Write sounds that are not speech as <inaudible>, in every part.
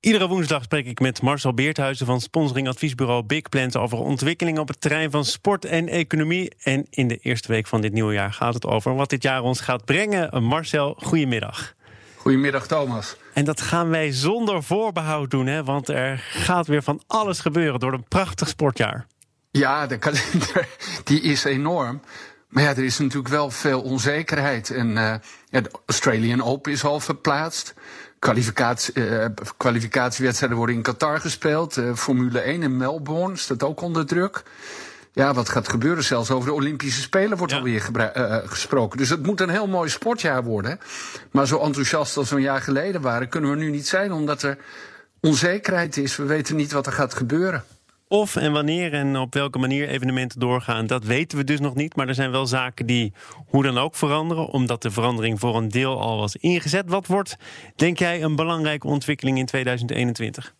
Iedere woensdag spreek ik met Marcel Beerthuizen van sponsoringadviesbureau Big Plans over ontwikkelingen op het terrein van sport en economie. En in de eerste week van dit nieuwe jaar gaat het over wat dit jaar ons gaat brengen. Marcel, goedemiddag. Goedemiddag, Thomas. En dat gaan wij zonder voorbehoud doen, hè? want er gaat weer van alles gebeuren door een prachtig sportjaar. Ja, de kalender <laughs> die is enorm. Maar ja, er is natuurlijk wel veel onzekerheid. En uh, ja, de Australian Open is al verplaatst. Kwalificatie, uh, kwalificatiewedstrijden worden in Qatar gespeeld. Uh, Formule 1 in Melbourne staat ook onder druk. Ja, wat gaat gebeuren? Zelfs over de Olympische Spelen wordt ja. alweer gesproken. Dus het moet een heel mooi sportjaar worden. Maar zo enthousiast als we een jaar geleden waren, kunnen we nu niet zijn, omdat er onzekerheid is. We weten niet wat er gaat gebeuren. Of en wanneer en op welke manier evenementen doorgaan, dat weten we dus nog niet. Maar er zijn wel zaken die hoe dan ook veranderen, omdat de verandering voor een deel al was ingezet. Wat wordt, denk jij, een belangrijke ontwikkeling in 2021?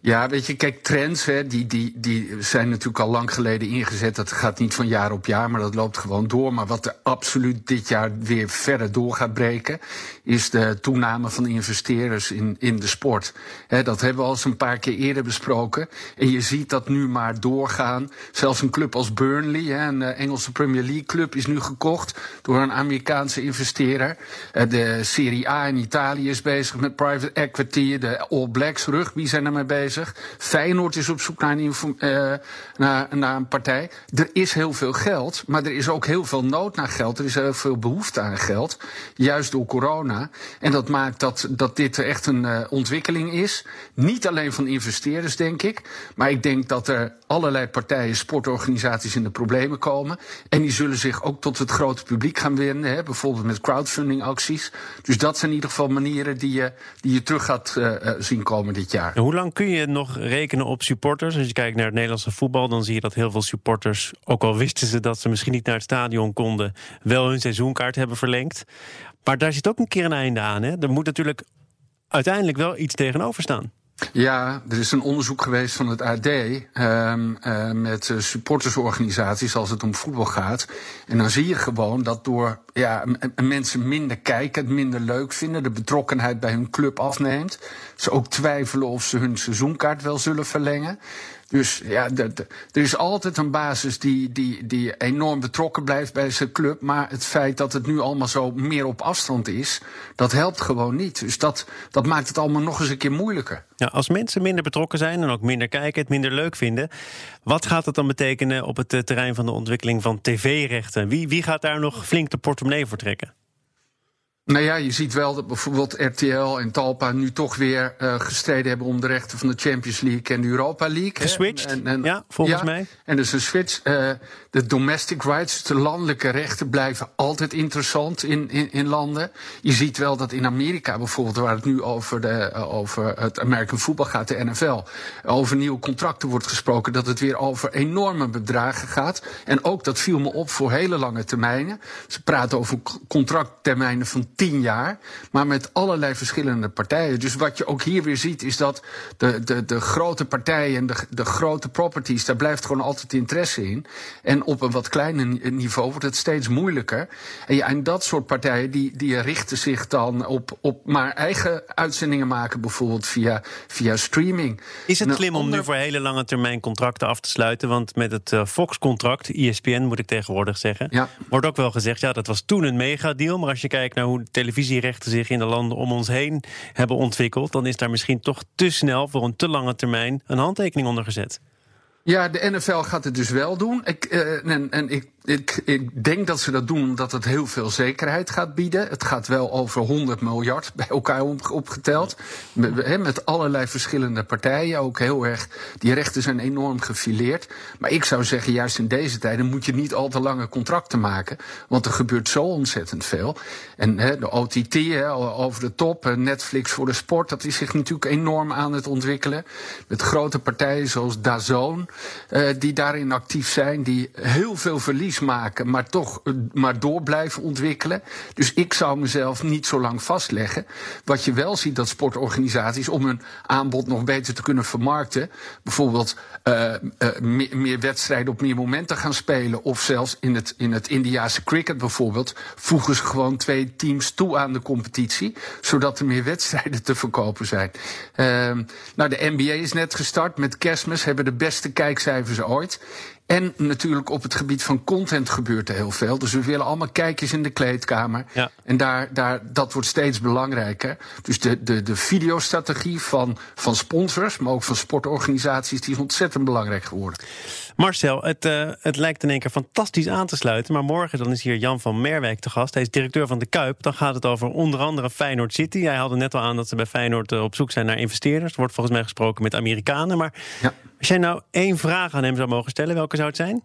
Ja, weet je, kijk, trends, hè, die, die, die zijn natuurlijk al lang geleden ingezet. Dat gaat niet van jaar op jaar, maar dat loopt gewoon door. Maar wat er absoluut dit jaar weer verder door gaat breken, is de toename van investeerders in, in de sport. Dat hebben we al eens een paar keer eerder besproken. En je ziet dat nu maar doorgaan. Zelfs een club als Burnley, hè, een Engelse Premier League club, is nu gekocht door een Amerikaanse investeerder. De Serie A in Italië is bezig met private equity. De All Blacks rugby zijn ermee bezig. Feyenoord is op zoek naar een, uh, naar, naar een partij. Er is heel veel geld, maar er is ook heel veel nood naar geld. Er is heel veel behoefte aan geld, juist door corona. En dat maakt dat, dat dit echt een uh, ontwikkeling is. Niet alleen van investeerders, denk ik. Maar ik denk dat er allerlei partijen, sportorganisaties in de problemen komen. En die zullen zich ook tot het grote publiek gaan wenden. Hè, bijvoorbeeld met crowdfunding acties. Dus dat zijn in ieder geval manieren die je, die je terug gaat uh, zien komen dit jaar. Hoe lang kun je nog rekenen op supporters? Als je kijkt naar het Nederlandse voetbal, dan zie je dat heel veel supporters, ook al wisten ze dat ze misschien niet naar het stadion konden, wel hun seizoenkaart hebben verlengd. Maar daar zit ook een keer een einde aan. Hè? Er moet natuurlijk uiteindelijk wel iets tegenover staan. Ja, er is een onderzoek geweest van het AD um, uh, met uh, supportersorganisaties als het om voetbal gaat. En dan zie je gewoon dat door ja, mensen minder kijken, het minder leuk vinden, de betrokkenheid bij hun club afneemt. Ze ook twijfelen of ze hun seizoenkaart wel zullen verlengen. Dus ja, er is altijd een basis die, die, die enorm betrokken blijft bij zijn club. Maar het feit dat het nu allemaal zo meer op afstand is, dat helpt gewoon niet. Dus dat, dat maakt het allemaal nog eens een keer moeilijker. Ja, als mensen minder betrokken zijn en ook minder kijken, het minder leuk vinden. Wat gaat dat dan betekenen op het terrein van de ontwikkeling van tv-rechten? Wie, wie gaat daar nog flink de portemonnee voor trekken? Nou ja, je ziet wel dat bijvoorbeeld RTL en Talpa nu toch weer uh, gestreden hebben om de rechten van de Champions League en de Europa League. Geswitcht, en, en, ja, volgens ja, mij. En dus een switch. Uh, de domestic rights, de landelijke rechten, blijven altijd interessant in, in, in, landen. Je ziet wel dat in Amerika bijvoorbeeld, waar het nu over, de, uh, over het American voetbal gaat, de NFL, over nieuwe contracten wordt gesproken, dat het weer over enorme bedragen gaat. En ook dat viel me op voor hele lange termijnen. Ze praten over contracttermijnen van tien jaar, maar met allerlei verschillende partijen. Dus wat je ook hier weer ziet, is dat de, de, de grote partijen en de, de grote properties, daar blijft gewoon altijd interesse in. En op een wat kleiner niveau wordt het steeds moeilijker. En, ja, en dat soort partijen die, die richten zich dan op, op maar eigen uitzendingen maken, bijvoorbeeld via, via streaming. Is het slim om nu voor hele lange termijn contracten af te sluiten? Want met het uh, Fox-contract, ESPN moet ik tegenwoordig zeggen, ja. wordt ook wel gezegd, ja, dat was toen een megadeal. Maar als je kijkt naar hoe televisierechten zich in de landen om ons heen hebben ontwikkeld, dan is daar misschien toch te snel voor een te lange termijn een handtekening onder gezet. Ja, de NFL gaat het dus wel doen. Ik, uh, en, en ik ik, denk dat ze dat doen omdat het heel veel zekerheid gaat bieden. Het gaat wel over 100 miljard bij elkaar opgeteld. Met, met allerlei verschillende partijen. Ook heel erg. Die rechten zijn enorm gefileerd. Maar ik zou zeggen, juist in deze tijden moet je niet al te lange contracten maken. Want er gebeurt zo ontzettend veel. En de OTT over de top, Netflix voor de sport, dat is zich natuurlijk enorm aan het ontwikkelen. Met grote partijen zoals Dazone, uh, die daarin actief zijn, die heel veel verliezen maken, maar toch maar door blijven ontwikkelen. Dus ik zou mezelf niet zo lang vastleggen. Wat je wel ziet dat sportorganisaties om hun aanbod nog beter te kunnen vermarkten, bijvoorbeeld uh, uh, meer, wedstrijden op meer momenten gaan spelen, of zelfs in het, in het Indiaanse cricket bijvoorbeeld, voegen ze gewoon twee teams toe aan de competitie, zodat er meer wedstrijden te verkopen zijn. Uh, nou, de NBA is net gestart met kerstmis, hebben de beste kijkcijfers ooit. En natuurlijk op het gebied van content gebeurt er heel veel. Dus we willen allemaal kijkers in de kleedkamer. Ja. En daar, daar, dat wordt steeds belangrijker. Dus de, de, de videostrategie van, van sponsors, maar ook van sportorganisaties, die is ontzettend belangrijk geworden. Marcel, het, uh, het lijkt in één keer fantastisch aan te sluiten. Maar morgen dan is hier Jan van Merwijk te gast. Hij is directeur van de Kuip. Dan gaat het over onder andere Feyenoord City. Hij haalde net al aan dat ze bij Feyenoord uh, op zoek zijn naar investeerders. Er wordt volgens mij gesproken met Amerikanen. Maar ja. Als jij nou één vraag aan hem zou mogen stellen, welke zou het zijn?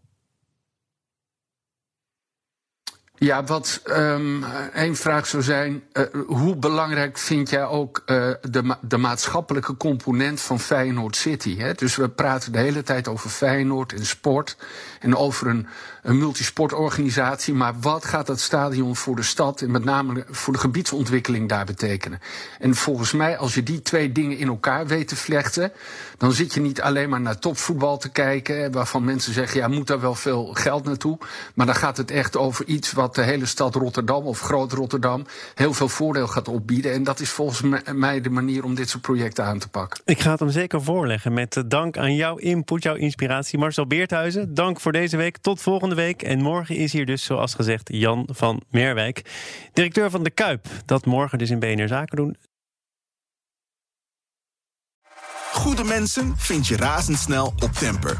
Ja, wat um, één vraag zou zijn: uh, hoe belangrijk vind jij ook uh, de, de, maatschappelijke component van Feyenoord City? Hè? Dus we praten de hele tijd over Feyenoord en sport en over een, een multisportorganisatie. Maar wat gaat dat stadion voor de stad en met name voor de gebiedsontwikkeling daar betekenen? En volgens mij, als je die twee dingen in elkaar weet te vlechten, dan zit je niet alleen maar naar topvoetbal te kijken, waarvan mensen zeggen: ja, moet daar wel veel geld naartoe? Maar dan gaat het echt over iets wat de hele stad Rotterdam of Groot Rotterdam heel veel voordeel gaat opbieden. En dat is volgens mij de manier om dit soort projecten aan te pakken. Ik ga het hem zeker voorleggen met dank aan jouw input, jouw inspiratie. Marcel Beerthuizen, dank voor deze week. Tot volgende week. En morgen is hier dus, zoals gezegd, Jan van Merwijk, directeur van de Kuip. Dat morgen dus in BNR Zaken doen. Goede mensen vind je razendsnel op Temper.